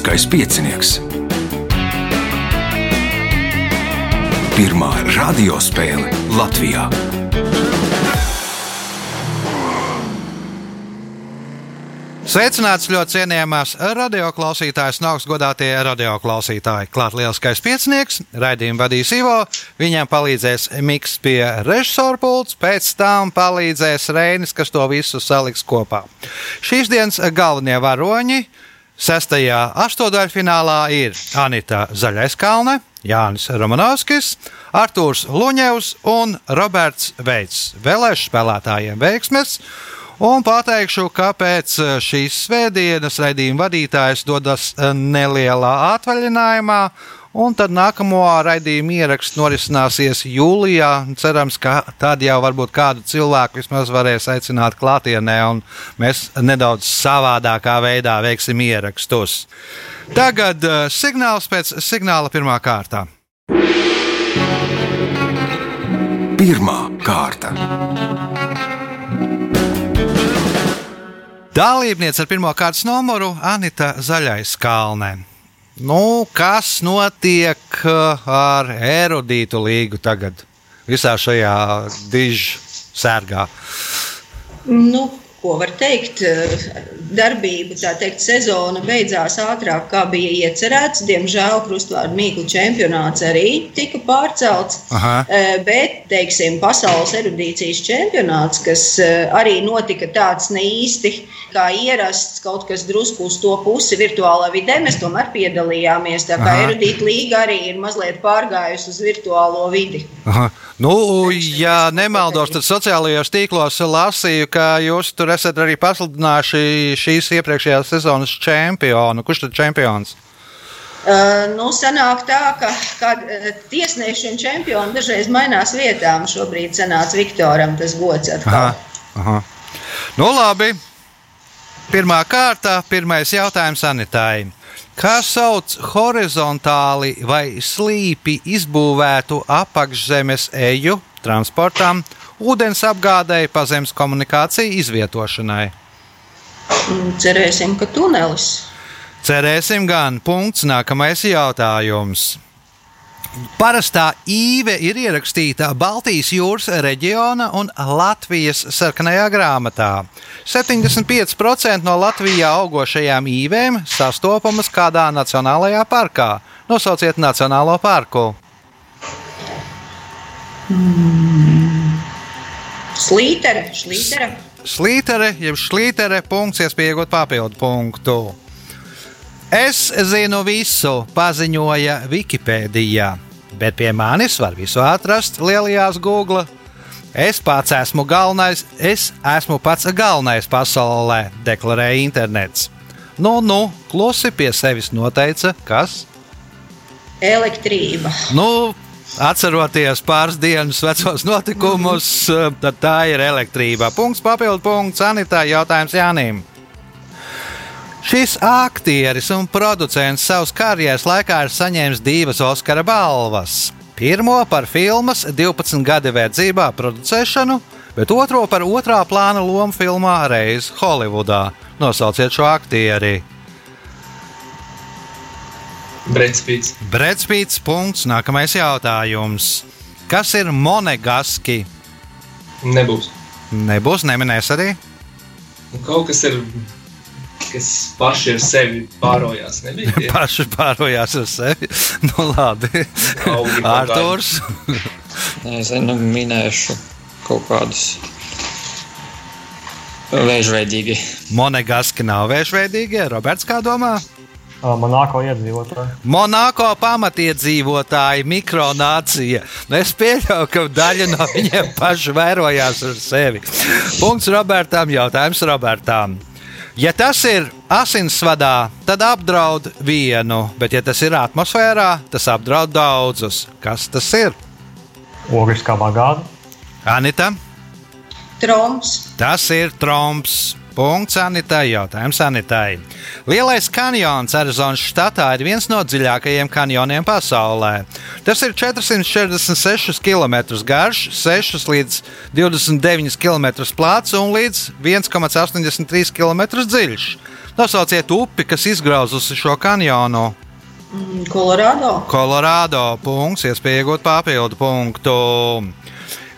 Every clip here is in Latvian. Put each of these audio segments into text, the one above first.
Lieliskais piecinieks. Pirmā radiospēle Latvijā. Sveicināts ļoti cienījamās radioklausītājas, augstgadātie radioklausītāji. Klāt lielskais piecinieks, raidījumu vadīs Ivo. Viņam palīdzēs Miks pie režisora pults, pēc tam palīdzēs Reinis, kas to visu saliks kopā. Šīs dienas galvenie varoņi sestajā astotdaļfinālā ir Anita Zaļaiskalne, Jānis Romanovskis, Artūrs Luņevs un Roberts Veits. Vēlēšu spēlētājiem veiksmes! Un pateikšu, kāpēc šīs svētdienas raidījuma vadītājs dodas nelielā atvaļinājumā, un tad nākamo raidījuma ieraksts norisināsies jūlijā. Cerams, ka tad jau varbūt kādu cilvēku vismaz varēs aicināt klātienē, un mēs nedaudz savādākā veidā veiksim ierakstus. Tagad uh, signāls pēc signāla pirmā kārta. Pirmā kārta. Dalībniece ar pirmā kārtas numuru Anita Zaļais Kalnē. Nu, kas notiek uh, ar erudītu līgu tagad visā šajā dižu sērgā? Nu, ko var teikt? Darbība, tā teikt, sezona beidzās ātrāk, kā bija iecerēts. Diemžēl krustvārdu mīklu čempionāts arī tika pārcelts. Aha. Eh, Bet, teiksim, pasaules erudīcijas čempionāts, kas arī notika tāds ne īsti kā ierasts, kaut kas drusku uz to pusi virtuālā vidē, mēs tomēr piedalījāmies. Tā kā erudīta līga arī ir mazliet pārgājusi uz virtuālo vidi. Aha. Nu, ja nemaldos, tad sociālajos tīklos lasīju, ka jūs tur esat arī pasludinājuši šīs iepriekšējās sezonas čempionu. Kurš tad čempions? Uh, nu, sanāk tā, ka, ka uh, tiesneši un čempioni dažreiz mainās vietām. Šobrīd sanāca Viktoram tas gods atkal. Aha, aha. Nu, labi. Pirmā kārta, pirmais jautājums Anitai. Kā sauc horizontāli vai slīpi izbūvētu apakšzemes eju transportam, ūdens apgādēji, pazemes komunikāciju izvietošanai? Mm, Cerēsim, ka tunelis. Cerēsim gan. Punkts. Nākamais jautājums. Parastā īve ir ierakstīta Baltijas jūras reģiona un Latvijas sarkanajā grāmatā. 75% no Latvijā augošajām īvēm sastopamas kādā nacionālajā parkā. Nosauciet nacionālo parku. Slītere, šlītere. Slītere, jeb šlītere, punkts, iespējot papildu punktu. Es zinu visu, paziņoja Wikipēdijā, bet pie manis var visu atrast lielajās Google. Es pats esmu galvenais, es esmu pats galvenais pasaulē, deklarēja internets. Nu, nu, klusi pie sevis noteica, kas? Elektrība. Nu, atceroties pāris dienas vecos notikumus, tad tā ir elektrība. Punkts, papildu punkts, Anitā, jautājums Jānim. Šis aktieris un producents savas karjeras laikā ir saņēmis divas Oskara balvas. Pirmo par filmas 12 gadu verdzībā producēšanu, bet otro par otrā plāna lomu filmā Reiz Holivudā. Nosauciet šo aktieri. Bredspīts. Bredspīts. Punkts. Nākamais jautājums. Kas ir monegaski? Nebūs. Nebūs, neminēs arī. Kaut kas ir, kas paši ar sevi pārojās. Paši pārojās ar sevi. Nu, labi. Arthurs. Nezinu, minēšu kaut kādus vēžveidīgi. Monegaski nav vēžveidīgie. Roberts, kā domā? Monako iedzīvotāji. Monako pamatiedzīvotāji, mikronācija. Nu, es pieļauju, ka daļa no viņiem paši vērojās ar sevi. Punkts Robertam, jautājums Robertam. Ja tas ir asinsvadā, tad apdraud vienu, bet ja tas ir atmosfērā, tas apdraud daudzus. Kas tas ir? Ogriskā bagāta. Anita, Tromps. tas ir tromps. Punkts Anitai. Jautājums Anitai. Lielais kanjons Arizonas štatā ir viens no dziļākajiem kanjoniem pasaulē. Tas ir 446 km garš, 6 līdz 29 km plats un līdz 1,83 km dziļš. Nosauciet upi, kas izgrauzusi šo kanjonu. Kolorādo. Kolorādo punkts, iespēja iegūt papildu punktu.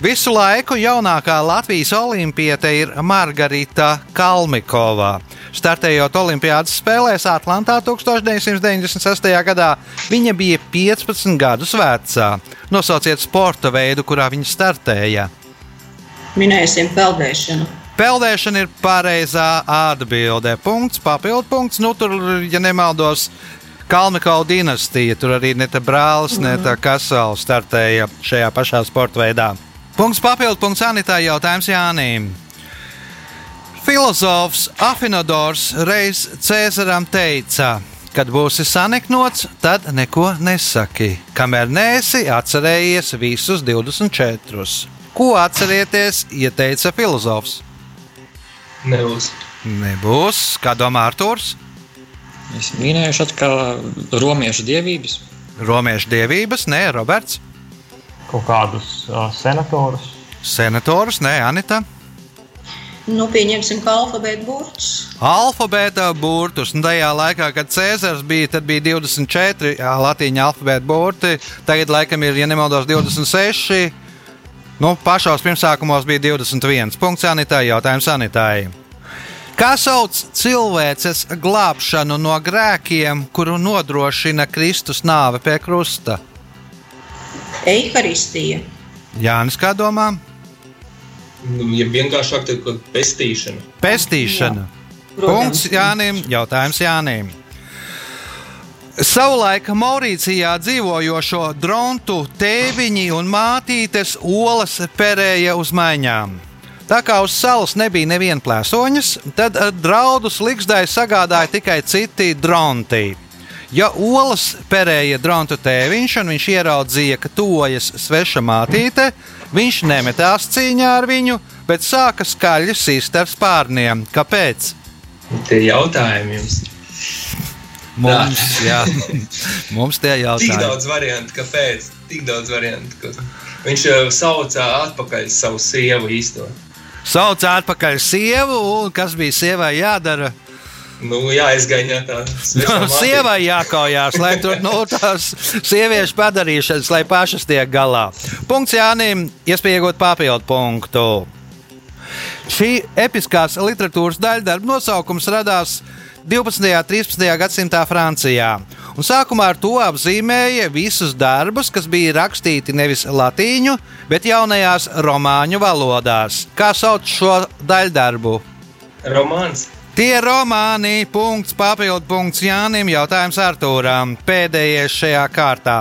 Visu laiku jaunākā Latvijas olimpiete ir Margarita Kalmikova. Startējot Olimpiādas spēlēs Atlantā 1996. gadā, viņa bija 15 gadus vecā. Nosauciet sporta veidu, kurā viņa startēja. Minēsim peldēšanu. Peldēšana ir pareizā atbilde. Punkts, papildu punkts. Nu, tur, ja nemaldos, Kalnikau dinastija. Tur arī ne tā brālis, ne tā kasala startēja šajā pašā sporta veidā. Punkts, papildu punkts Anitai jautājums Jānim. Filozofs Afinodors reiz Cēzaram teica, kad būsi saniknots, tad neko nesaki. Kamēr nēsi atcerējies visus 24. Ko atcerieties, ieteica filozofs? Nebūs. Nebūs, kā domā Arthurs. Es minēšu atkal romiešu dievības. Romiešu dievības, nē, Roberts. Kaut kādus uh, senatorus. Senators, nē, Anita. Nu, pieņemsim, ka alfabēta burts. Alfabēta burtus. Un tajā laikā, kad Cēzars bija, tad bija 24 jā, latīņa alfabēta burti. Tagad, laikam, ir, ja nemaldos, 26. Nu, pašos pirmsākumos bija 21. Punkts Anitai, jautājums Anitai. Kā sauc cilvēces glābšanu no grēkiem, kuru nodrošina Kristus nāve pie krusta? Eiharistija. Jānis, kā domā? Nu, ja vienkāršāk, tad kaut kāda pestīšana. Pestīšana. Protams. Punkts Jānim. Jautājums Jānim. Savulaik Maurīcijā dzīvojošo drontu tēviņi un mātītes olas perēja uz maiņām. Tā kā uz salas nebija neviena plēsoņas, tad eh, draudus likstēji sagādāja tikai citi dronti. Ja olas perēja drontu tēviņš un viņš ieraudzīja, ka tojas sveša mātīte, viņš nemetās cīņā ar viņu, bet sāka skaļi sist ar spārniem. Kāpēc? Tie jautājumi jums. Mums, jā, mums tie Tik jautājumi. daudz variantu, kāpēc? Tik daudz variantu. Ka... Viņš jau sauca atpakaļ savu sievu īsto. Sauc atpakaļ sievu, un kas bija sievai jādara? Nu, jāizgaņā tā. mātīte. Sievai jākaujās, lai tur nu, tās sieviešu padarīšanas, lai pašas tiek galā. Punkts Jānim, iespēja iegūt papildu punktu. Šī episkās literatūras daļdarba nosaukums radās 12. un 13. gadsimtā Francijā. Un sākumā ar to apzīmēja visus darbus, kas bija rakstīti nevis latīņu, bet jaunajās romāņu valodās. Kā sauc šo daļdarbu? Romāns. Tie romāni, punkts, papildu punkts Jānim, jautājums Artūram. Pēdējais šajā kārtā.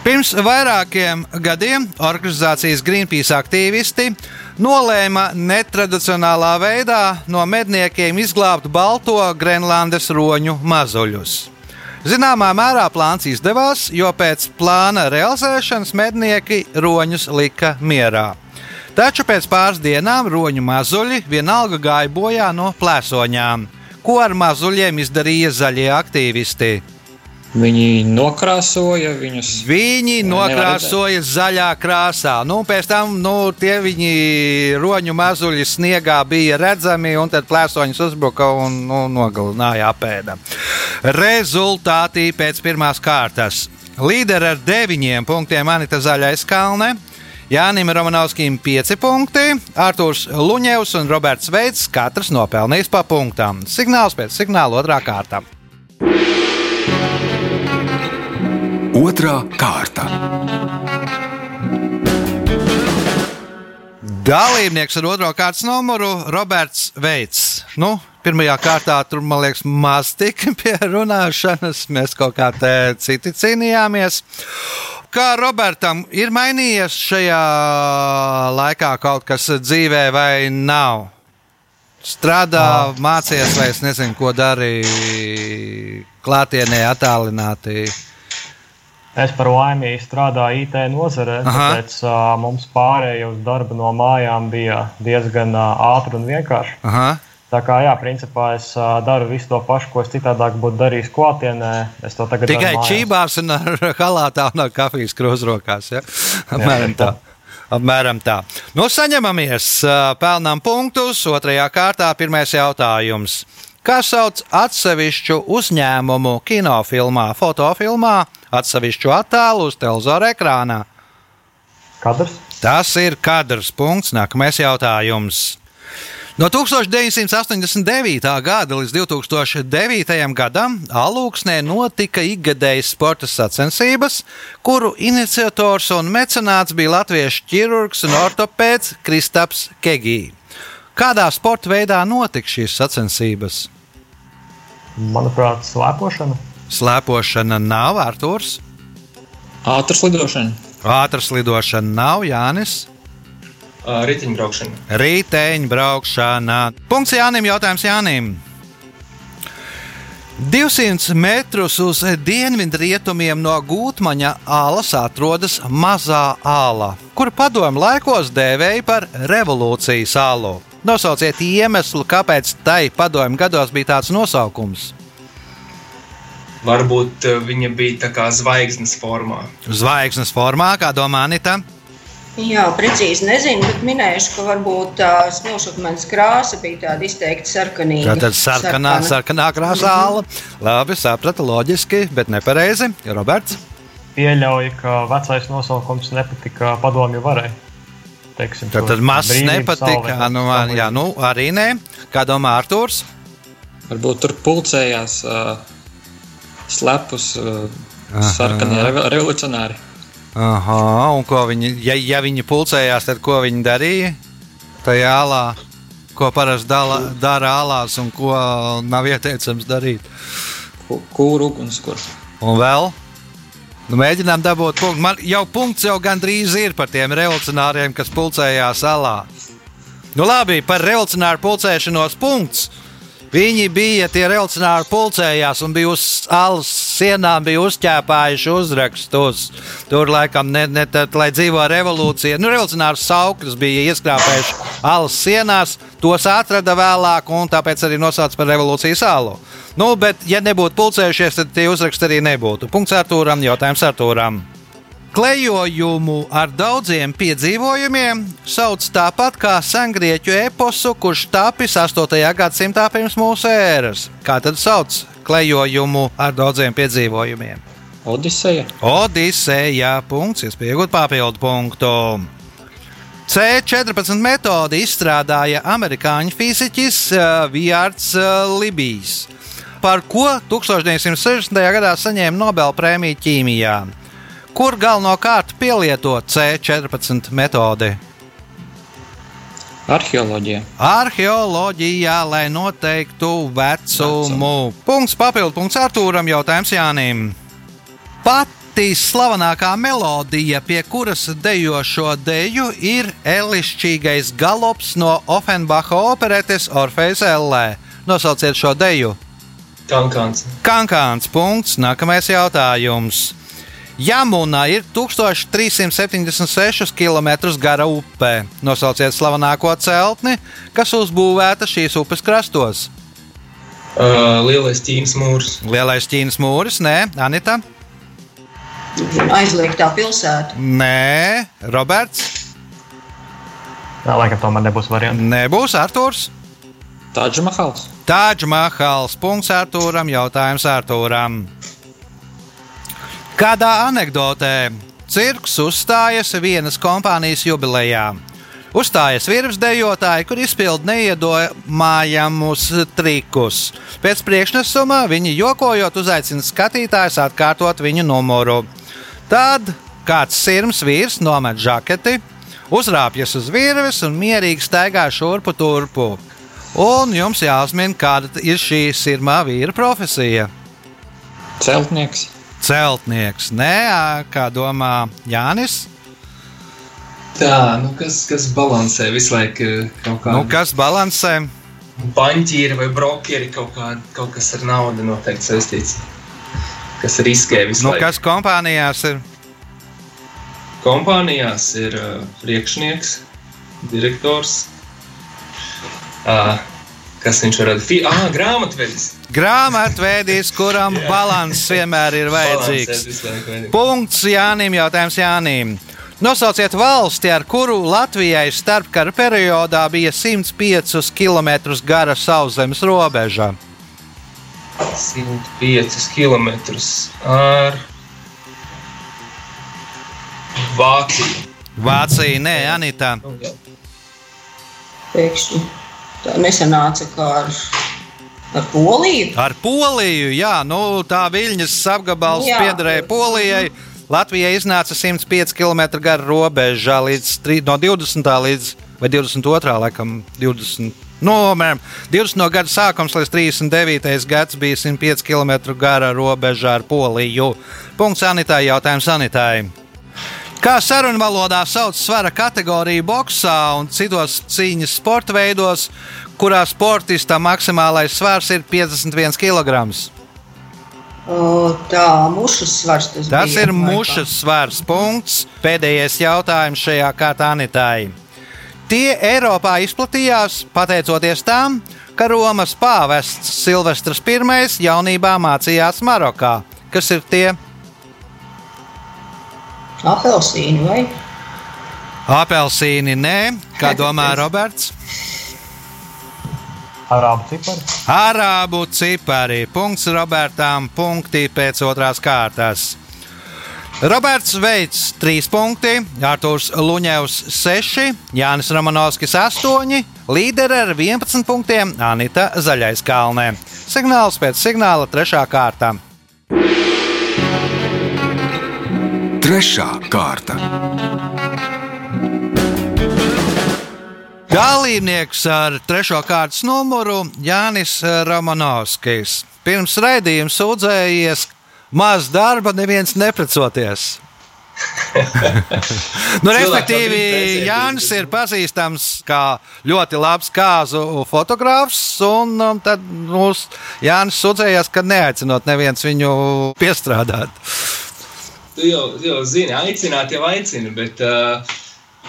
Pirms vairākiem gadiem organizācijas Greenpeace aktīvisti nolēma netradicionālā veidā no medniekiem izglābt balto Grenlandes roņu mazuļus. Zināmā mērā plāns izdevās, jo pēc plāna realizēšanas mednieki roņus lika mierā. Taču pēc pāris dienām roņu mazuļi vienalga gāja bojā no plēsoņām. Ko ar mazuļiem izdarīja zaļie aktīvisti? Viņi nokrāsoja viņus. Viņi nokrāsoja zaļā krāsā. Nu, pēc tam nu, tie viņi roņu mazuļi sniegā bija redzami, un tad plēsoņus uzbruka un nu, nogalināja apēda. Rezultāti pēc pirmās kārtas. Līderi ar deviņiem punktiem Anita Zaļais Kalne. Jānis Romanovskijam 5 punkti, Arthurs Luņevs un Roberts Veids katrs nopelnījis pa punktām. Signāls pēc signāla otrā kārta. Otra kārta. Dalībnieks ar otro kārtas numuru - Roberts Veids. Nu, pirmajā kārtā tur, man liekas, maz tika pie runāšanas. Mēs kaut kā te citi cīnījāmies. Kā Robertam ir mainījies šajā laikā kaut kas dzīvē, vai nav? Strādā, mācīties, vai es nezinu, ko darīja klātienē, attālināti. Es par laimi strādāju IT nozarē, tāpēc uh, mums pārējai uz darbu no mājām bija diezgan uh, ātri un vienkārši. Aha. Tā kā, jā, principā es uh, daru visu to pašu, ko es citādāk būtu darījis klātienē. Es to tagad Tikai čībās un ar halātā un ar kafijas krūzrokās. Ja? Apmēram tā. Apmēram tā. Nu, saņemamies, pelnām punktus. Otrajā kārtā pirmais jautājums. Kā sauc atsevišķu uzņēmumu kinofilmā, fotofilmā, atsevišķu attēlu uz televizora ekrānā? Kadrs? Tas ir kadrs. Punkts. Nākamais jautājums. No 1989. gada līdz 2009. gadam Alūksnē notika ikgadējas sporta sacensības, kuru iniciators un mecenāts bija latviešu ķirurgs un ortopēds Kristaps Kegī. Kādā sporta veidā notika šīs sacensības? Manuprāt, slēpošana. Slēpošana nav Arthurs, Ātras lidošana. ātras lidošana nav Jānis. Riteņbraukšana. Riteņbraukšana. Punkts Jānim. Jautājums Jānim. 200 metrus uz dienvidrietumiem no Gūtmaņa alas atrodas mazā ala, kuru padomu laikos dēvēja par revolūcijas alu. Nosauciet iemeslu, kāpēc tai padomu gados bija tāds nosaukums. Varbūt viņa bija tā kā zvaigznes formā. Zvaigznes formā, kā domā Anita. Jā, precīzi nezinu, bet minēšu, ka varbūt tā smilšakmens krāsa bija tāda izteikti sarkanīga. Tā tad sarkanā, sarkanā krāsā ala. Labi, sapratu, loģiski, bet nepareizi. Roberts. Pieļauju, ka vecais nosaukums nepatika padomju varai. Teiksim, Tad, tad mazs nepatika. salve, Nu, jā, nu, arī nē. Kā domā Arthurs? Varbūt tur pulcējās uh, slepus uh, sarkanie revo- revolucionāri. Aha, un ko viņi, ja, ja viņi pulcējās, tad ko viņi darīja? Tajā alā, ko parasti dara alās un ko nav ieteicams darīt. Kūru ugunskurs. Un vēl? Nu, mēģinām dabūt punktu. Man jau punkts jau gandrīz ir par tiem revolucionāriem, kas pulcējās alā. Nu, labi, par revolucionāru pulcēšanos punkts. Viņi bija tie revolucionāri, pulcējās un bija uz alas sienām, bija uzķēpājuši uzrakstus. Tur laikam, ne, ne, tad, lai dzīvo revolūcija, nu, revolucionārs sauklis bija ieskrāpējuši alas sienās, tos atrada vēlāk un tāpēc arī nosauca par revolūcijas alu. Nu, bet, ja nebūtu pulcējušies, tad tie uzraksti arī nebūtu. Punkts Artūram, jautājums Artūram. Klejojumu ar daudziem piedzīvojumiem sauc tāpat kā sengrieķu eposu, kurš tapis 8. gadsimtā pirms mūsu ēras. Kā tad sauc klejojumu ar daudziem piedzīvojumiem? Odiseja. Odiseja punkts, iespējot papildu punktu. C14 metodi izstrādāja amerikāņu fiziķis uh, Vjārds uh, Libijs, par ko 1960. gadā saņēma Nobela prēmiju ķīmijā, kur galvenokārt pielieto C14 metodi. Arheoloģija. Arheoloģijā, lai noteiktu vecumu. Punkts papildu punkts Artūram, jautājums Jānim. Pati slavenākā melodija, pie kuras dejo šo deju, ir elišķīgais galops no Offenbacha operetes Orfejas Ellē. Nosauciet šo deju. Kankāns. Kankāns punkts. Nākamais jautājums. Jamuna ir 1376 km gara upe. Nosauciet slavenāko celtni, kas uzbūvēta šīs upes krastos. Uh, lielais ķīnas mūrs. Lielais Ķīnas mūris, nē, Anita. Aizliegtā pilsēta. Nē, Roberts. Jā, laikam tomēr nebūs variantu. Nebūs Arthurs. Tādžmahals. Tādžmahals. Punkts Arthūram. Jautājums Arthūram. Kādā anekdotē cirks uzstājas vienas kompānijas jubilejā? Uzstājas virsmas dejotāji, kur izpilda neiedomājamus trikus. Pēc priekšnesuma viņi jokojot uzaicina skatītājus atkārtot viņu numuru. Tad kāds sirms vīrs nomet žaketi, uzrāpjas uz virves un mierīgi staigā šurpu turpu. Un jums jāuzmina, kāda ir šī sirmā vīra profesija. Celtnieks. Celtnieks, nē, kā domā Jānis. Tā, nu kas, kas balansē visu laiku uh, kaut kā. Nu, kas balansē? Banķīri vai brokeri kaut, kā, kaut kas ar naudu noteikti saistīts. kas riskē visu Nu, laiku. kas kompānijās ir? Kompānijās ir uh, priekšnieks, direktors. Uh, kas viņš var būt? Ah, grāmatvedis. Grāmatvedis, kuram balanss vienmēr ir vajadzīgs. Punkts Jānim. Jautājums Jānim. Nosauciet valsti, ar kuru Latvijai starpkara periodā bija 105 km gara sauszemes robeža. 105 km ar Vāciju. Vācija, nē, Anita. Pēkšņi tā nesanāca kā ar, ar Poliju. Ar Poliju, jā, nu, tā Viļņas apgabals Jā. piederēja Polijai. Latvijai iznāca 105 km gara robeža līdz no 20. līdz vai 22. laikam 20. No, mēram, 20. no gada sākums līdz 39. gads bija 105 km gara robeža ar Poliju. Punkts Anitai, jautājums Anitai. Kā sarunu valodā sauc svara kategoriju boxā un citos cīņas sporta veidos, kurā sportista maksimālais svars ir 51 kg? O, tā, mušas svars tas, Tas bija, ir mušas svars. Punkts. Pēdējais jautājums šajā kārtā Anitai. Tie Eiropā izplatījās pateicoties tam, ka Romas pāvests Silvestris I jaunībā mācījās Marokā. Kas ir tie? Apelsīni vai? Apelsīni, nē, kā domā Roberts? Arābu cipari. Arābu cipari. Punkts Robertam. Punkti pēc otrās kārtas. Roberts Veids 3 punkti, Arthurs Luņevs 6, Jānis Romanovskis 8, līderi ar 11 punktiem Anita Zaļais Kalnē. Signāls pēc signāla 3. kārta. Trešā kārta. Dalībnieks ar trešo kārtas numuru Jānis Romanovskis. Pirms raidījuma sūdzējies, maz darba, neviens neprecoties. nu, respektīvi, Jānis ir pazīstams kā ļoti labs kāzu fotogrāfs. Un, um, tad mums Jānis sūdzējās, ka neaicinot neviens viņu piestrādāt. Tu jau, jau zini, aicināt, jau aicina, bet, uh,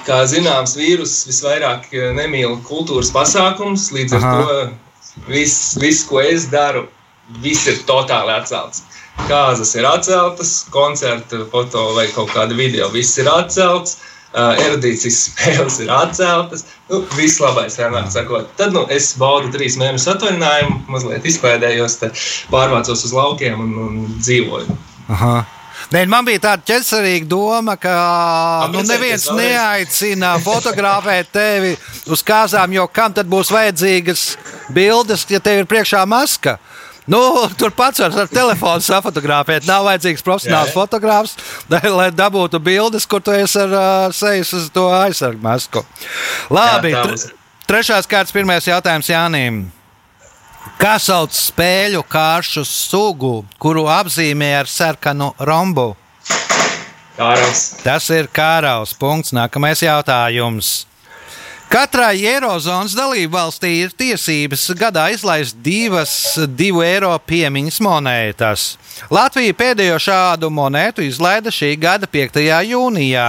kā zināms, vīruss visvairāk uh, nemīl kultūras pasākumus. Līdz ar Aha. to viss, vis, ko es daru, viss ir totāli atcelts. Kāzas ir atceltas, koncerta, foto vai kaut kāda video, viss ir atcelts. Uh, erudīcijas spēles ir atceltas. Nu, viss labais, vienmēr sakot. Tad nu, es baudu trīs mēnešu atvaļinājumu, mazliet izpēdējos, pārvācos uz laukiem un, un dzīvoju. Aha. Nē, man bija tāda ķecerīga doma, ka nu, Apprecēties neviens neaicina fotografēt tevi uz kāzām, jo kam tad būs vajadzīgas bildes, ja tev ir priekšā maska? Nu, tur pats var ar telefonu safotografēt. Nav vajadzīgs profesionāls fotogrāfs, lai, dabūtu bildes, kur tu esi ar uh, sejas uz to aizsargu masku. Labi, Jā, tre- trešās kārtas pirmais jautājums Jānim. Kā sauc spēļu kāršu sugu, kuru apzīmē ar sarkanu rombu? Kārās. Tas ir kāraus. Punkts. Nākamais jautājums. Katrai Eirozonas dalību valstī ir tiesības gadā izlaist divas divu eiro piemiņas monētas. Latvija pēdējo šādu monētu izlaida šī gada 5. jūnijā.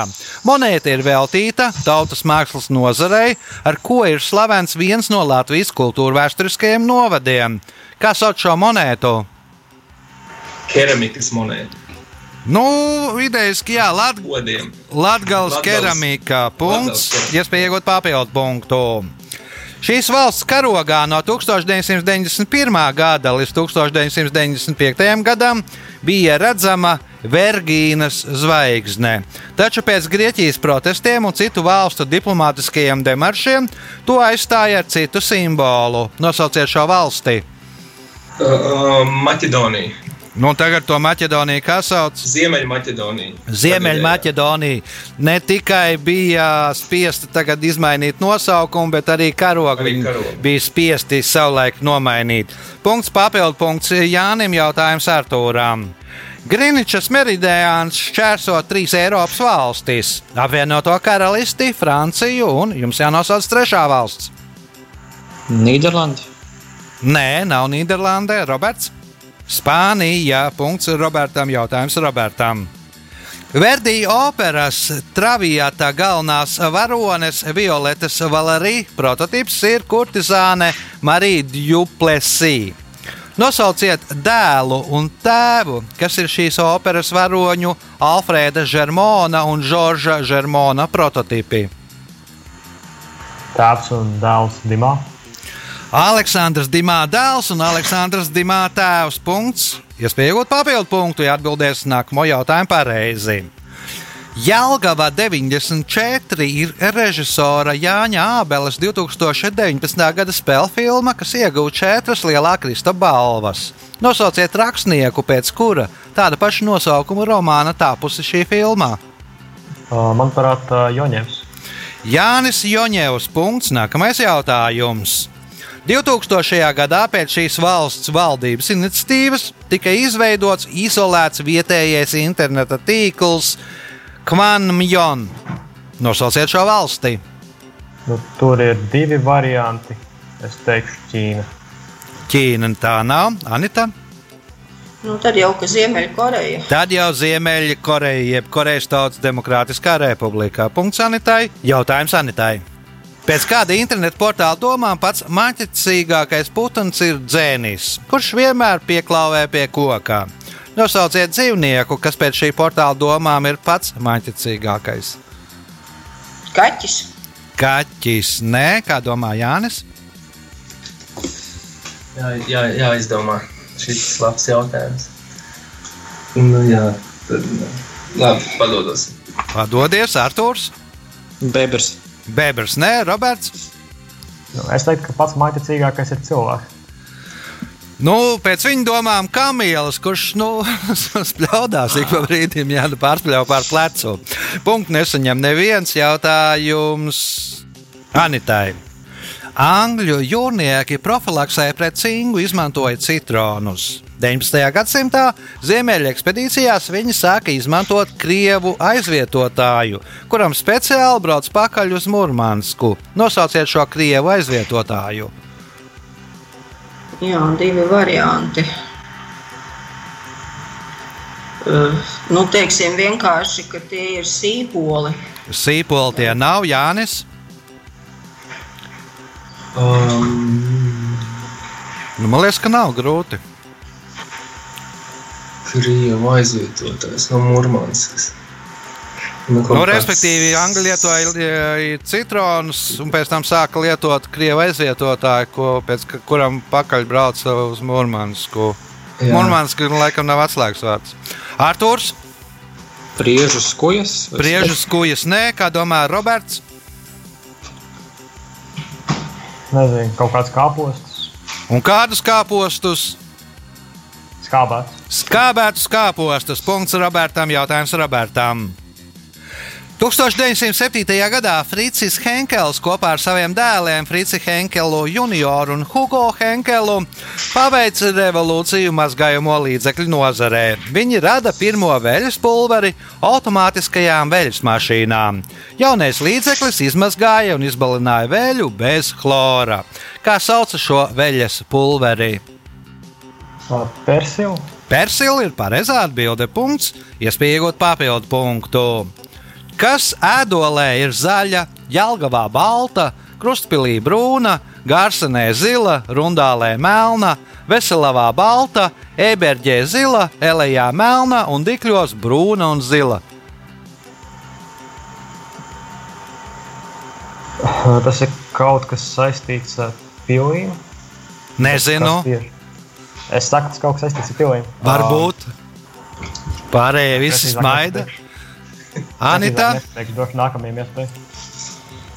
Monēta ir veltīta tautas mākslas nozarei, ar ko ir slavens viens no Latvijas kultūra vēsturiskajiem novadiem. Kā sauc šo monētu? keramikas monētu. Nu, idejaski, jā. Latvijas Latgales- keramika punkts, iespēja iegūt papildu punktu. Šīs valsts karogā no 1991. gada līdz 1995. gadam bija redzama Vergīnas zvaigzne. Taču pēc Grieķijas protestiem un citu valstu diplomātiskajiem demaršiem to aizstāja ar citu simbolu. Nosauciet šo valsti. Uh, uh, Maķedonija. Nu, tagad to Maķedoniju kā sauc? Ziemeļmaķedonija. Ziemeļmaķedonija ne tikai bija spiesta tagad izmainīt nosaukumu, bet arī karogu Arī karogu. bija spiesti savulaik nomainīt. Punkts papildu punkts Jānim jautājums Artūram. Griničas meridiāns šķērso trīs Eiropas valstis - apvienoto karalisti, Franciju un jums jānosauc trešā valsts. Nīderlanda. Nē, nav Nīderlandē, Roberts. Spānija. Punkts Robertam. Jautājums Robertam. Verdi operas Travijāta galvenās varones Violetas Valerī prototyps ir kurtizāne Marija Duplesī. Nosauciet dēlu un tēvu, kas ir šīs operas varoņu Alfrēda Žermona un Žorža Žermona prototypi. Tēvs un dēls Dimā. Aleksandrs Dimā dēls un Aleksandrs Dimā tēvs. Punkts. Iespēja iegūt papildu punktu, ja atbildēs nākamo jautājumu pareizi. Jelgava 94 ir režisora Jāņa Ābeles 2019. gada spēļu filma, kas ieguva četras lielā krista balvas. Nosauciet rakstnieku, pēc kura tāda paša nosaukuma romāna tapusi šī filmā. Manuprāt, Joņevs. Jānis Joņevs. Punkts. Nākamais jautājums. 2000. gadā pēc šīs valsts valdības iniciatīvas tika izveidots izolēts vietējais interneta tīkls Kvanmjon. Nosauciet šo valsti. Nu, tur ir divi varianti. Es teikšu, Ķīna. Ķīna tā nav. Anita. Nu, tad jau ka Ziemeļkoreja. Tad jau Ziemeļkoreja, jeb Korejas Tautas Demokrātiskā republikā. Punkts Anitai. Jautājums Anitai. Pēc kāda interneta portāla domām pats maķicīgākais putns ir dzēnis, kurš vienmēr pieklāvē pie koka. Nosauciet dzīvnieku, kas pēc šī portāla domām ir pats maķicīgākais. Kaķis. Kaķis, nē, kā domā Jānis? Jā, jā, jāizdomā. Šis ir labs jautājums. Nu, jā, tad, labi, padodos. Padodies, Arthurs, Bebers. Bēbers, nē, Roberts. Nu, es teiktu, ka pats maiticīgākais ir cilvēks. Nu, pēc viņa domām, Kamielas, kurš nu, spļaudās ik pa brīdim, ja nu pārspļauj pār plecu. Punktu nesaņem neviens jautājums Anitai. Angļu jūrnieki profilaksē pret cingu izmantoja citronus. 19. gadsimtā ziemeļa ekspedīcijās viņi sāka izmantot krievu aizvietotāju, kuram speciāli brauc pakaļ uz Murmansku. Nosauciet šo krievu aizvietotāju. Jā, divi varianti. Uh, nu, teiksim vienkārši, ka tie ir sīpoli. Sīpoli tie nav Jānis. Um, Nu, man liekas, ka nav grūti. Krievu aizvietotājs no Murmanskas. Nu, Nu, respektīvi, Angļi lietoja eh, citronus, un pēc tam sāka lietot krievu aizvietotāju, ko, pēc kuram pakaļ brauca uz Mūrmansku. Mūrmanska laikam nav atslēgas vārds. Arthurs, Priežu skujas. priežas kujas, nē, kā domā Roberts. Nezinu, kaut kāds kāpostus, Un kādus kāpostus? Skābēts. Skābētus kāpostus. Punkts Robertam. Jautājums Robertam. 1907. gadā Fricis Henkels kopā ar saviem dēliem Frici Henkelu junioru un Hugo Henkelu paveica revolūciju mazgājumu līdzekļu nozarē. Viņi rada pirmo veļas pulveri automātiskajām veļas mašīnām. Jaunais līdzeklis izmazgāja un izbalināja veļu bez chlora. Kā sauca šo veļas pulveri? Persila. Persila ir pareizā atbilde. Punkts, iespēja iegūt papildu punktu. Kas ēdolē ir zaļa, Jālgavā balta, Krustpilī brūna, Gārsenē zila, Rundālē melna, Veselavā balta, Eberģē zila, Elejā melna un Dikļos brūna un zila. Tas ir kaut kas saistīts ar pilīm. Nezinu, tieši? Es saku, tas kaut kas saistīts ar pilīm. varbūt. Pārējie visi smaida. Anita, nepateikšu, došu nākamajam iespēju.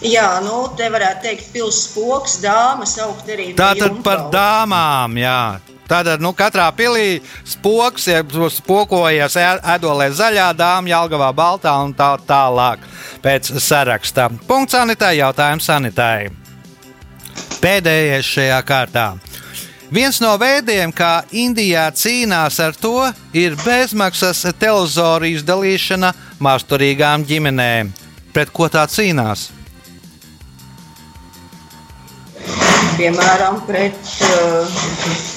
Jā, nu, te varētu teikt, pilsētas spoks, dāmas, saukt arī tātad par dāmām. Jā. Tātad nu, katrā pilī spoks, ja spokojas ēdolē zaļā, dāmas, Jālgavā baltā un tā tālāk. Pēc saraksta. Punkts sanitai, jautājums sanitai. Pēdējais šajā kārtā. Viens no veidiem, kā Indijā cīnās ar to, ir bezmaksas televizoru izdalīšana māsturīgām ģimenēm. Pret ko tā cīnās? piemēram, pret, uh,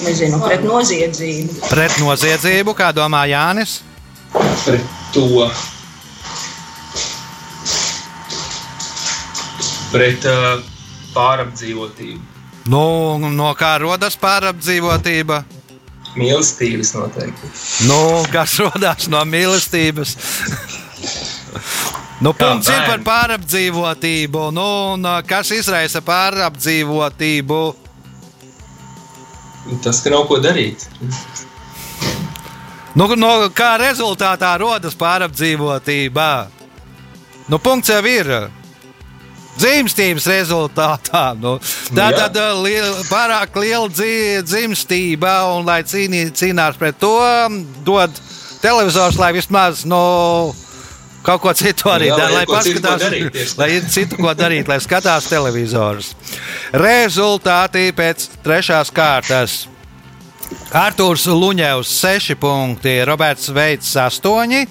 nezinu, pret noziedzību. Pret noziedzību, kā domā Jānis? Pret to. Pret uh, pārapdzīvotību. Nu, no kā rodas pārapdzīvotība? Mīlestības noteikti. Nu, kas rodas no mīlestības? Nu, punkts ir par pārapdzīvotību. Nu, un, kas izraisa pārapdzīvotību? Tas, ka nav ko darīt. Nu, no, kā rezultātā rodas pārapdzīvotība? Nu, punkts jau ir. Dzimstības rezultātā. Nu, tā tad uh, liel, pārāk liela dzi- dzimstība, un, lai cīnī, cīnās pret to, dod televizors, lai vismaz nu, kaut ko citu arī dara. Lai paskatās, darīt, lai ir citu ko darīt, lai skatās televizors. Rezultāti pēc trešās kārtas. Arthurs Luņevs 6 punkti, Roberts Veits 8,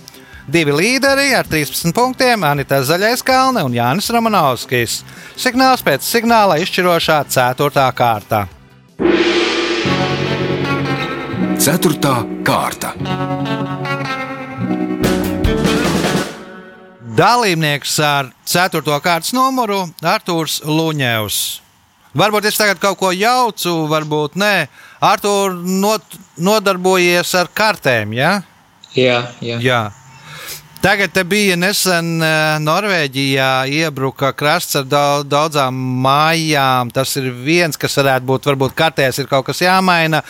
divi līderi ar 13 punktiem, Anita Zaļais Kalne un Jānis Romanovskis. Signāls pēc signāla izšķirošā 4. kārta. Ceturtā kārta. Dalībnieks ar 4. kārtas numuru Arthurs Luņevs. Varbūt es tagad kaut ko jaucu, varbūt nē. Artur, not, nodarbojies ar kartēm, ja? Jā, jā. Jā. Tagad bija nesen eh, Norvēģijā iebruka krasts ar daudz, daudzām mājām. Tas ir viens, kas varētu būt, varbūt kartēs ir kaut kas jāmaina.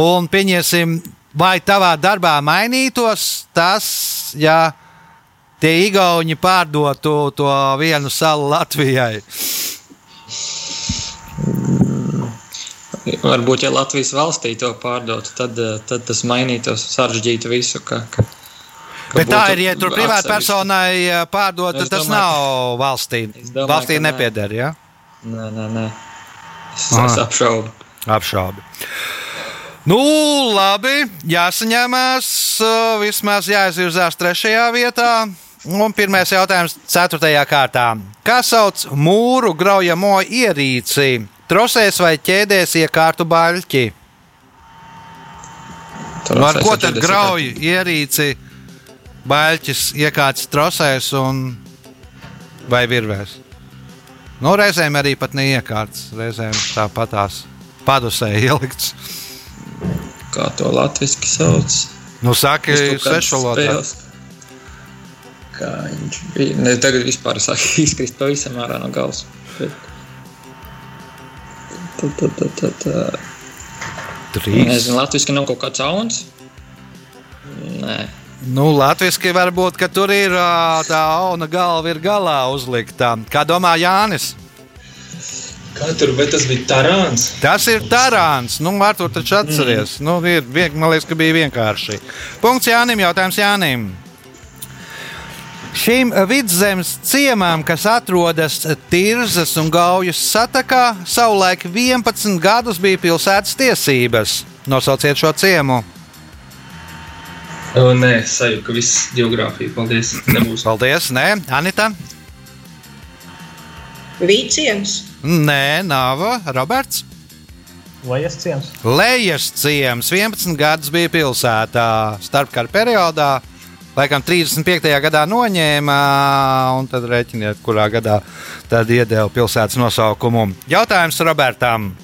Un pieņemsim, vai tavā darbā mainītos tas, ja tie igauni pārdotu to vienu salu Latvijai. Varbūt, ja Latvijas valstī to pārdotu, tad, eh, tad tas mainītos, sarežģītu visu. Ka, ka Bet tā ir, ja tur privātpersonai eh, pārdot, tad tas nav valstī. Domāju, Valstī nepieder, ja? Nē, nē, nē. Es, es apšaubu. Apšaubi. Nu, labi, jāsaņemās, uh, vismaz jāizvirzās trešajā vietā. Un pirmais jautājums, ceturtajā kārtā. Kā sauc mūru graujamo ierīci? Trosēs vai ķēdēs iekārtu baļķi? Nu, ar ko tad 40 grauj ierīci baļķis iekārts trosēs un vai virvēs? Nu, reizēm arī pat neiekārts, reizēm tāpatās padusē ielikts. Kā to latviešu sauc? Nu, saka, sešvalodā. Kā viņš bija. Ne, tagad vispār sāk izkrist pavisam ārā no galvas. Bet... Tā, tā, tā, tā, tā. Trīs. Nezinu, latviešu nav kaut kāds auns. Nē, Nu, Latvijasiski var būt, ka tur ir tā auna galva ir galā uzlikta. Kā domā Jānis? Tur, bet tas bija tarāns. Tas ir tarāns. Nu, ar to taču atceries. Mm. Nu, ir, man liekas, ka bija vienkārši. Punkts Jānim, jautājums Jānim. Šīm vidzemes ciemām, kas atrodas Tirzas un Gaujas satakā, savulaik 11 gadus bija pilsētas tiesības. Nosauciet šo ciemu. O, nē, sajūta, ka viss geogrāfija, paldies, nebūs. Paldies, nē, Anita. Vīciems, Nē, nav Roberts. Lejas ciems. Lejas ciems 11 gadus bija pilsētā starpkara periodā. Laikam 35. gadā noņēma, un tad rēķiniet, kurā gadā tad iedeva pilsētas nosaukumu. Jautājums Robertam.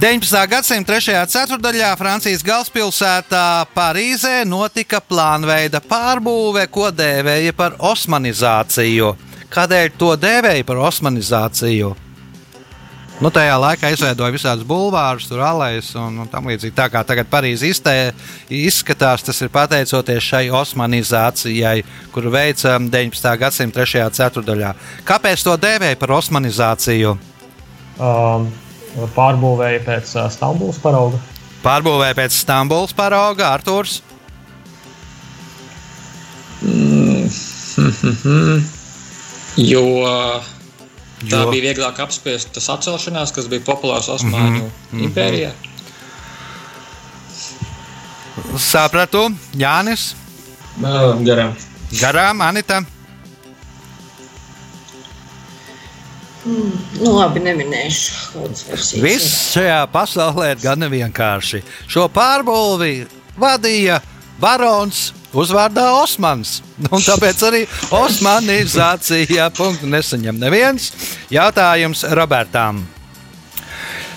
19. gadsimta 3. ceturdaļā Francijas galvaspilsētā Parīzē notika plānveida pārbūve, ko dēvēja par osmanizāciju. Kādēļ to dēvēja par osmanizāciju? Nu, tajā laikā izveidoja visādus bulvārus, tur alejas un, un tam līdzīgi. Tā kā tagad Parīzē izskatās, tas ir pateicoties šai osmanizācijai, kuru veica 19. gadsimta 3. ceturdaļā. Kāpēc to dēvēja par osmanizāciju? Um, pārbūvēja pēc uh, Stambulas parauga. Pārbūvēja pēc Stambulas parauga Arthurs. jo tā Jo? bija vieglāk apspiest tas atcelšanās, kas bija populārs Osmaņu mm -hmm. impērijā. Sapratu, Jānis, Garām. garām Anita. Nu, labi, neminēšu. Viss šajā pasaulē ir gan vienkārši. Šo pārbūvi vadīja barons uzvārdā Osmans. Un tāpēc arī Osmanizācija punktu nesaņem neviens. Jautājums Robertam.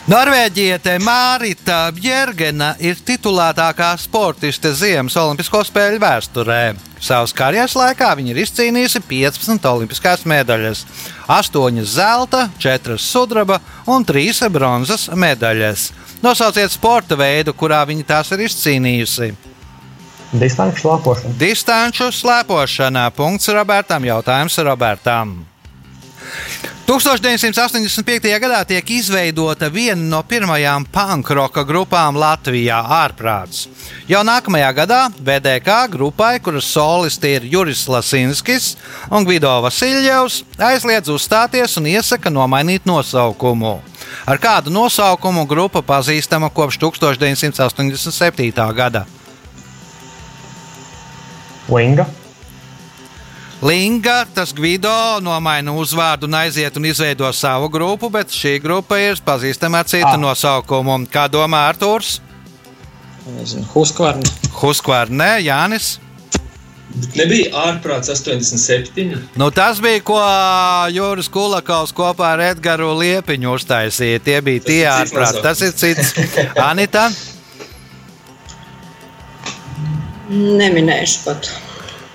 Norvēģiete Mārita Bjergena ir titulētākā sportiste Ziemas Olimpisko spēļu vēsturē. Savas karjeras laikā viņa ir izcīnījusi 15 olimpiskās medaļas, 8 zelta, 4 sudraba un 3 bronzas medaļas. Nosauciet sporta veidu, kurā viņa tās ir izcīnījusi. Distanču slēpošana. Distanču slēpošanā. Punkts Robertam. Jautājums Robertam. 1985. gadā tiek izveidota viena no pirmajām pankroka grupām Latvijā - ārprāts. Jau nākamajā gadā VDK grupai, kuras solisti ir Juris Lasinskis un Gvido Vasiljevs, aizliedz uzstāties un iesaka nomainīt nosaukumu. Ar kādu nosaukumu grupa pazīstama kopš 1987. gada? Linga. Linga, tas Gvido nomaina uzvārdu un aiziet un izveido savu grupu, bet šī grupa ir pazīstama ar citu Ah. nosaukumu. Kā domā Arthurs? Nezinu, Huskvarni. Huskvarnē, Jānis. Nebija ārprāts 87. Nu, tas bija, ko Juris Kulakovs kopā ar Edgars Liepiņu uztaisīja. Tie bija tie ir cits ārprāti. Tas ir cits. Anita, Neminēšu pat.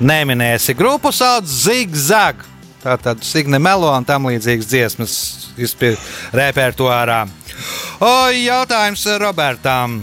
Neminēsi. Grupu sauc Zigzag. Tā tad Signe Melo un tam līdzīgas dziesmas izpildīt repertuārā. O, jautājums Robertam.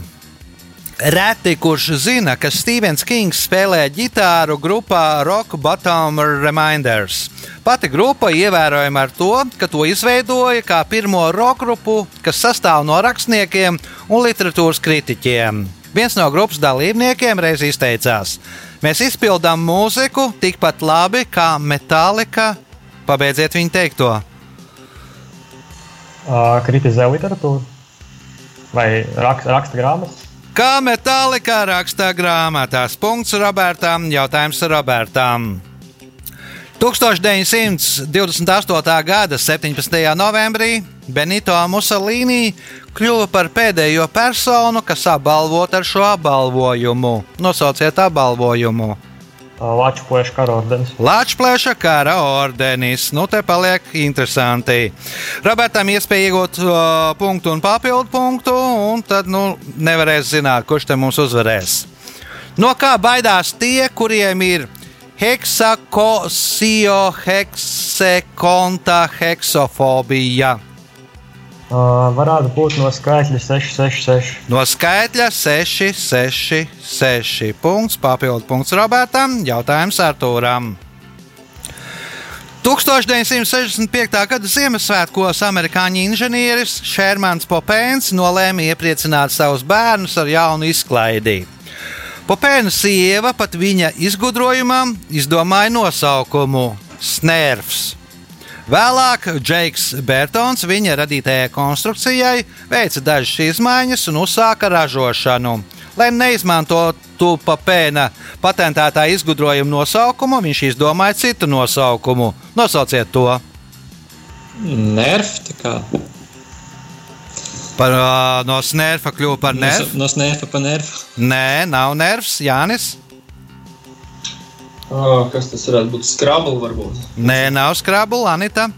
Reti, kurš zina, ka Stevens Kings spēlē ģitāru grupā Rock Bottom Reminders. Pati grupa ievērojama ar to, ka to izveidoja kā pirmo rock grupu, kas sastāv no rakstniekiem un literatūras kritiķiem. Viens no grupas dalībniekiem reiz izteicās: Mēs izpildām mūziku tikpat labi kā Metallica. Pabeidziet viņa teikto. Uh, kritizē literatūru vai raksta, raksta grāmatas. Kā Metālika rakstā grāmatās, punkts Robertam, jautājums Robertam. 1928. gada 17. novembrī Benito Mussolini kļuva par pēdējo personu, kas apbalvota ar šo apbalvojumu. Nosauciet apbalvojumu. Uh, Latvijas plēša karordenis. Latvijas kara ordenis. Nu, te paliek interesanti. Robertam iespēja iegūt uh, punktu un papildu punktu, un tad nu, nevarēs zināt, kurš te mums uzvarēs. No kā baidās tie, kuriem ir heksakosio, heksekonta, heksofobija? Uh, varētu būt no skaitļa 666. No skaitļa 6, 6, 6. Punkts, papildu punkts Robertam, jautājums Artūram. 1965. gada Ziemassvētkos amerikāņu inženieris Šermans Popēns nolēma iepriecināt savus bērnus ar jaunu izklaidi. Popēna sieva pat viņa izgudrojumam izdomāja nosaukumu Snervs. Vēlāk Džeiks Bērtons viņa radītajai konstrukcijai veica dažas izmaiņas un uzsāka ražošanu. Lai neizmantotu papēna patentētā izgudrojuma nosaukumu, viņš izdomāja citu nosaukumu. Nosauciet to Nerf, tā kā par uh, no snērfa kļuva par no, nervu. no snēfa pa nerfu. Nē, nav nervs, Jānis. Kas tas varētu būt? Skrabla varbūt. Nē, nav skrabula, Anita.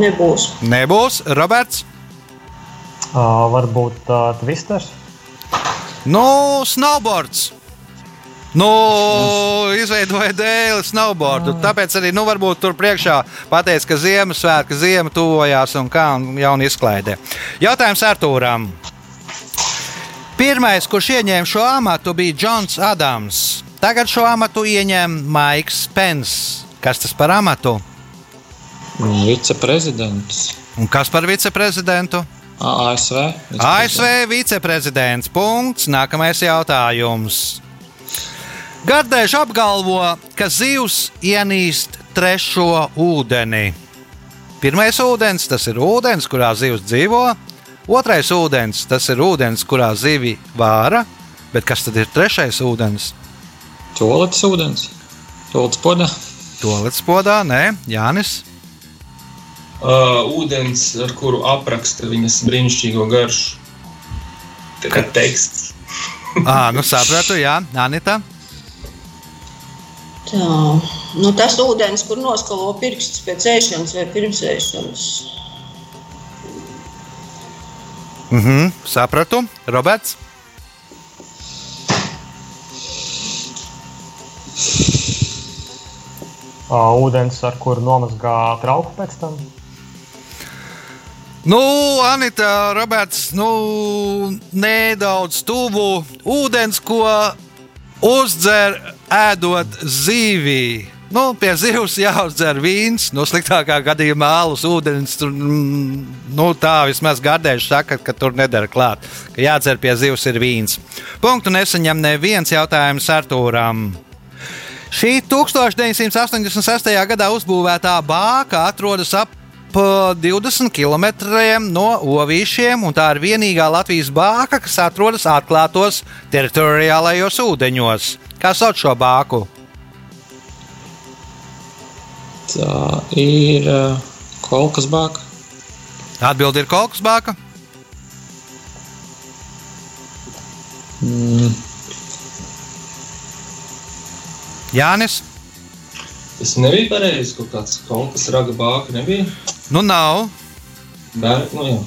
Nebūs. Nebūs Roberts. Uh, varbūt uh, Twisters. Nu, snowboards. Nu, izveidoja dēli snowboardu. Tāpēc arī, nu, varbūt tur priekšā pateica, ka Ziemassvētka ziema tuvojās un kā un jauni izklaidē. Jautājums Artūram. Pirmais, kurš ieņēma šo amatu, bija Džons Adams. Tagad šo amatu ieņem Maiks Pence. Kas tas par amatu? Viceprezidents. Un kas par viceprezidentu? ASV. ASV viceprezidents. Punkts. Nākamais jautājums. Gardēž apgalvo, ka zivs ienīst trešo ūdeni. Pirmais ūdens tas ir ūdens, kurā zivs dzīvo. Otrais ūdens tas ir ūdens, kurā zivi vāra. Bet kas tad ir trešais ūdens? Toaletes ūdens, toaletes podā. Toaletes podā, nē, Jānis. Uh, ūdens, ar kuru apraksta viņas brīnišķīgo garšu. Tā kā teksts. À, nu sapratu, jā, Anita. Tā, nu tas ūdens, kur noskalo pirkstus pēc ēšanas vai pirms ēšanas. Mhm, sapratu, Roberts. Uh, ūdens, ar kuru nomazgā trauku pēc tam. Nu, Anita, Roberts, nu, nedaudz tuvu ūdens, ko uzdzer ēdot zivī. Nu, pie zivs jāuzdzer vīns, nu, sliktākā gadījumā alus, ūdens. Tur, mm, nu, tā vismaz gardēži saka, ka tur nedara klāt. Ka jādzer pie zivs ir vīns. Punktu nesaņem neviens jautājums Artūram. Šī 1986. gadā uzbūvētā bāka atrodas ap 20 km no Ovīšiem, un tā ir vienīgā Latvijas bāka, kas atrodas atklātos teritoriālajos ūdeņos. Kā sauc šo bāku? Tā ir uh, kolkas bāka. Atbilde ir Kolkas bāka. Mm, Jānis. Tas nebija pareizi. Kaut kāds kolkas raga bāka nebija. Nu, nav. Bēr, nu, jā.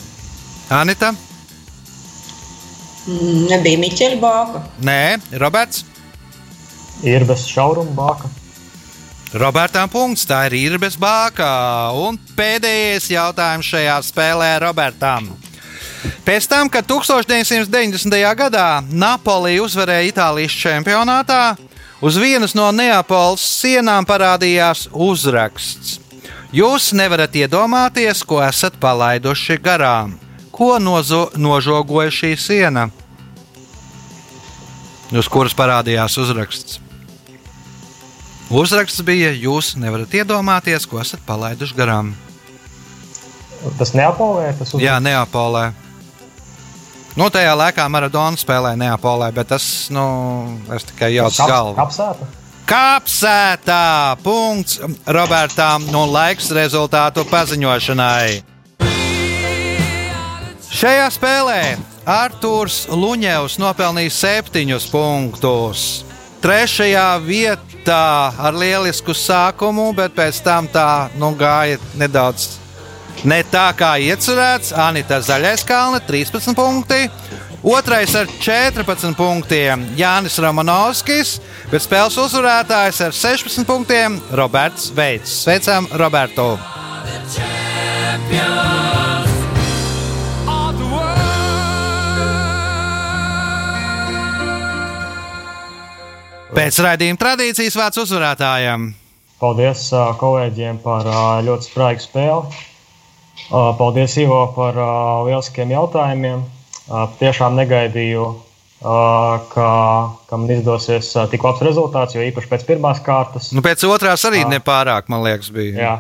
Anita. Mm, Nebija Miķeļa bāka. Nē, Roberts. Ir bez šauruma bāka. Robertam punkts. Tā ir īrbes bāka. Un pēdējais jautājums šajā spēlē Robertam. Pēc tam, kad 1990. gadā Napoli uzvarēja Itālijas čempionātā, uz vienas no Neapoles sienām parādījās uzraksts. Jūs nevarat iedomāties, ko esat palaiduši garām. Ko nozo, nožogoja šī siena? Uz kuras parādījās uzraksts. Uzraksts bija: Jūs nevarat iedomāties, ko esat palaiduši garām. Tas neapolē, tas uz... Jā, Neapolē. Nu, tajā laikā Maradona spēlēja Neapolē, bet tas, nu, es tikai jaucu galvu. Kapsēta. Kapsētā! Punkts Robertam un laiks rezultātu paziņošanai. Šajā spēlē Arthurs Luņevs nopelnīja septiņus punktus. Trešajā vietā ar lielisku sākumu, bet pēc tam tā nu, gāja nedaudz ne tā kā iecerēts. Anita Zaļais Kalna 13 punkti. Otrais ar 14 punktiem Jānis Romanovskis, bet spēles uzvarētājs ar 16 punktiem Roberts Veits. Sveicam, Robertu! Pēc raidījuma tradīcijas vārds uzvarētājiem. Paldies kolēģiem par ļoti spraigu spēli. Paldies, Ivo, par lieliskiem jautājumiem. Tiešām negaidīju, ka, ka man izdosies tik labs rezultāts, jo īpaši pēc pirmās kārtas. Nu, pēc otrās arī nepārāk, man liekas, bija. Jā.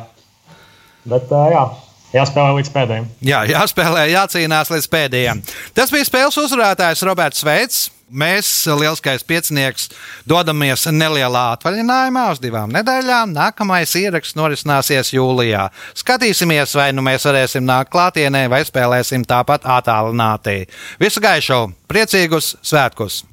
Bet jā, jāspēlē līdz pēdējiem. Jā, jāspēlē, jācīnās līdz pēdējiem. Tas bija spēles uzvarētājs Roberts Veits. Mēs, lielskais piecinieks, dodamies nelielā atvaļinājumā uz divām nedēļām. Nākamais ieraksts norisināsies jūlijā. Skatīsimies, vai nu mēs varēsim nākt klātienē, vai spēlēsim tāpat attālināti. Visu gaišu, priecīgus svētkus!